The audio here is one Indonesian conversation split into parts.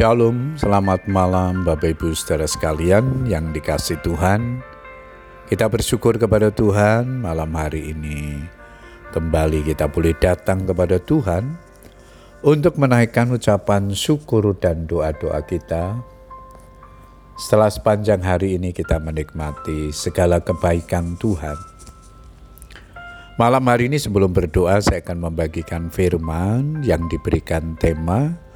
Shalom, selamat malam Bapak Ibu saudara sekalian yang dikasih Tuhan. Kita bersyukur kepada Tuhan malam hari ini. Kembali kita boleh datang kepada Tuhan untuk menaikkan ucapan syukur dan doa-doa kita. Setelah sepanjang hari ini kita menikmati segala kebaikan Tuhan. Malam hari ini sebelum berdoa saya akan membagikan firman yang diberikan tema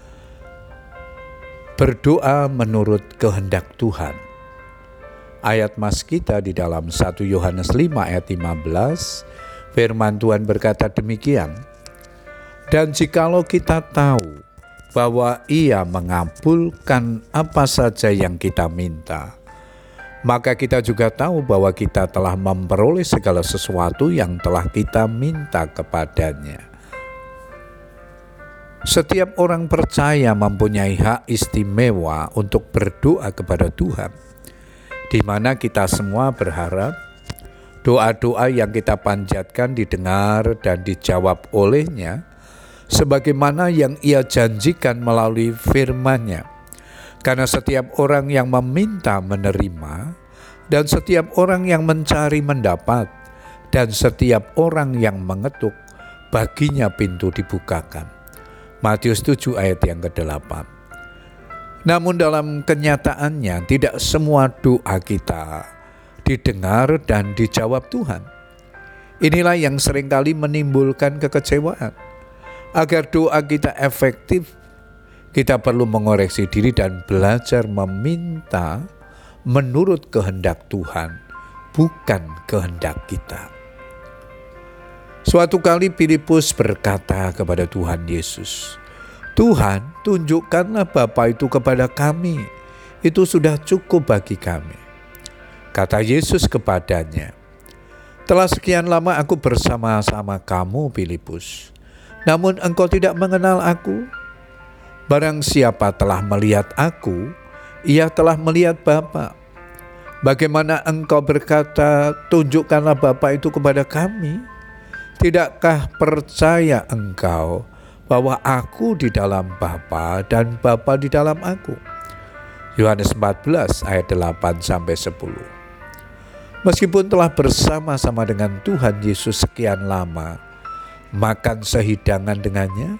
Berdoa menurut kehendak Tuhan. Ayat mas kita di dalam 1 Yohanes 5 ayat 15, firman Tuhan berkata demikian, Dan jikalau kita tahu bahwa ia mengabulkan apa saja yang kita minta, maka kita juga tahu bahwa kita telah memperoleh segala sesuatu yang telah kita minta kepadanya. Setiap orang percaya mempunyai hak istimewa untuk berdoa kepada Tuhan, di mana kita semua berharap doa-doa yang kita panjatkan didengar dan dijawab olehnya, sebagaimana yang ia janjikan melalui firman-Nya. Karena setiap orang yang meminta menerima, dan setiap orang yang mencari mendapat, dan setiap orang yang mengetuk, baginya pintu dibukakan. Matius 7 ayat yang ke-8. Namun dalam kenyataannya tidak semua doa kita didengar dan dijawab Tuhan. Inilah yang sering kali menimbulkan kekecewaan. Agar doa kita efektif, kita perlu mengoreksi diri dan belajar meminta menurut kehendak Tuhan, bukan kehendak kita. Suatu kali Filipus berkata kepada Tuhan Yesus, Tuhan tunjukkanlah Bapa itu kepada kami, itu sudah cukup bagi kami. Kata Yesus kepadanya, telah sekian lama aku bersama-sama kamu Filipus, namun engkau tidak mengenal aku. Barang siapa telah melihat aku, ia telah melihat Bapa. Bagaimana engkau berkata, tunjukkanlah Bapa itu kepada kami? Tidakkah percaya engkau bahwa aku di dalam Bapa dan Bapa di dalam aku? Yohanes 14 ayat 8 sampai 10. Meskipun telah bersama-sama dengan Tuhan Yesus sekian lama, makan sehidangan dengannya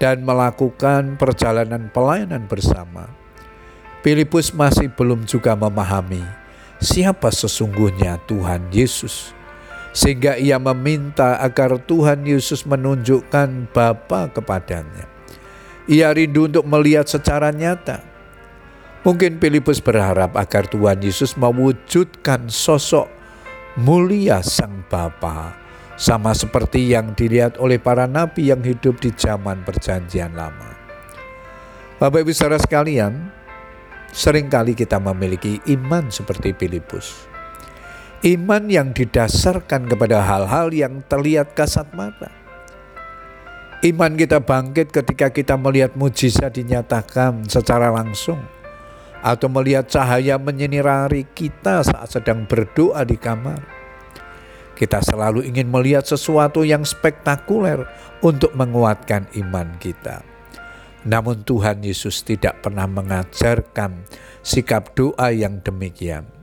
dan melakukan perjalanan pelayanan bersama, Filipus masih belum juga memahami siapa sesungguhnya Tuhan Yesus sehingga ia meminta agar Tuhan Yesus menunjukkan Bapa kepadanya. Ia rindu untuk melihat secara nyata. Mungkin Filipus berharap agar Tuhan Yesus mewujudkan sosok mulia Sang Bapa sama seperti yang dilihat oleh para nabi yang hidup di zaman perjanjian lama. Bapak Ibu saudara sekalian, sering kali kita memiliki iman seperti Filipus Iman yang didasarkan kepada hal-hal yang terlihat kasat mata. Iman kita bangkit ketika kita melihat mujizat dinyatakan secara langsung atau melihat cahaya menyinari kita saat sedang berdoa di kamar. Kita selalu ingin melihat sesuatu yang spektakuler untuk menguatkan iman kita. Namun Tuhan Yesus tidak pernah mengajarkan sikap doa yang demikian.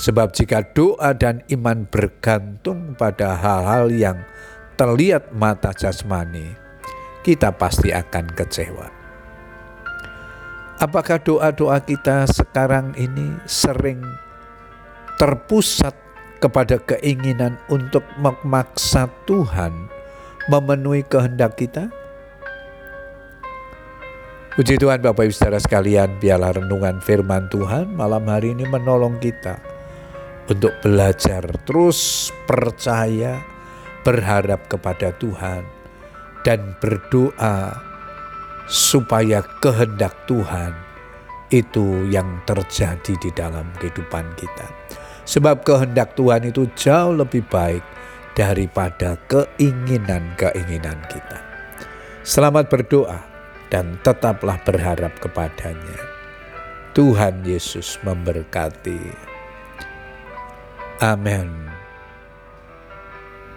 Sebab jika doa dan iman bergantung pada hal-hal yang terlihat mata jasmani, kita pasti akan kecewa. Apakah doa-doa kita sekarang ini sering terpusat kepada keinginan untuk memaksa Tuhan memenuhi kehendak kita? Puji Tuhan Bapak Ibu Saudara sekalian, biarlah renungan firman Tuhan malam hari ini menolong kita untuk belajar terus percaya, berharap kepada Tuhan, dan berdoa supaya kehendak Tuhan itu yang terjadi di dalam kehidupan kita. Sebab kehendak Tuhan itu jauh lebih baik daripada keinginan-keinginan kita. Selamat berdoa dan tetaplah berharap kepadanya. Tuhan Yesus memberkati. Amen.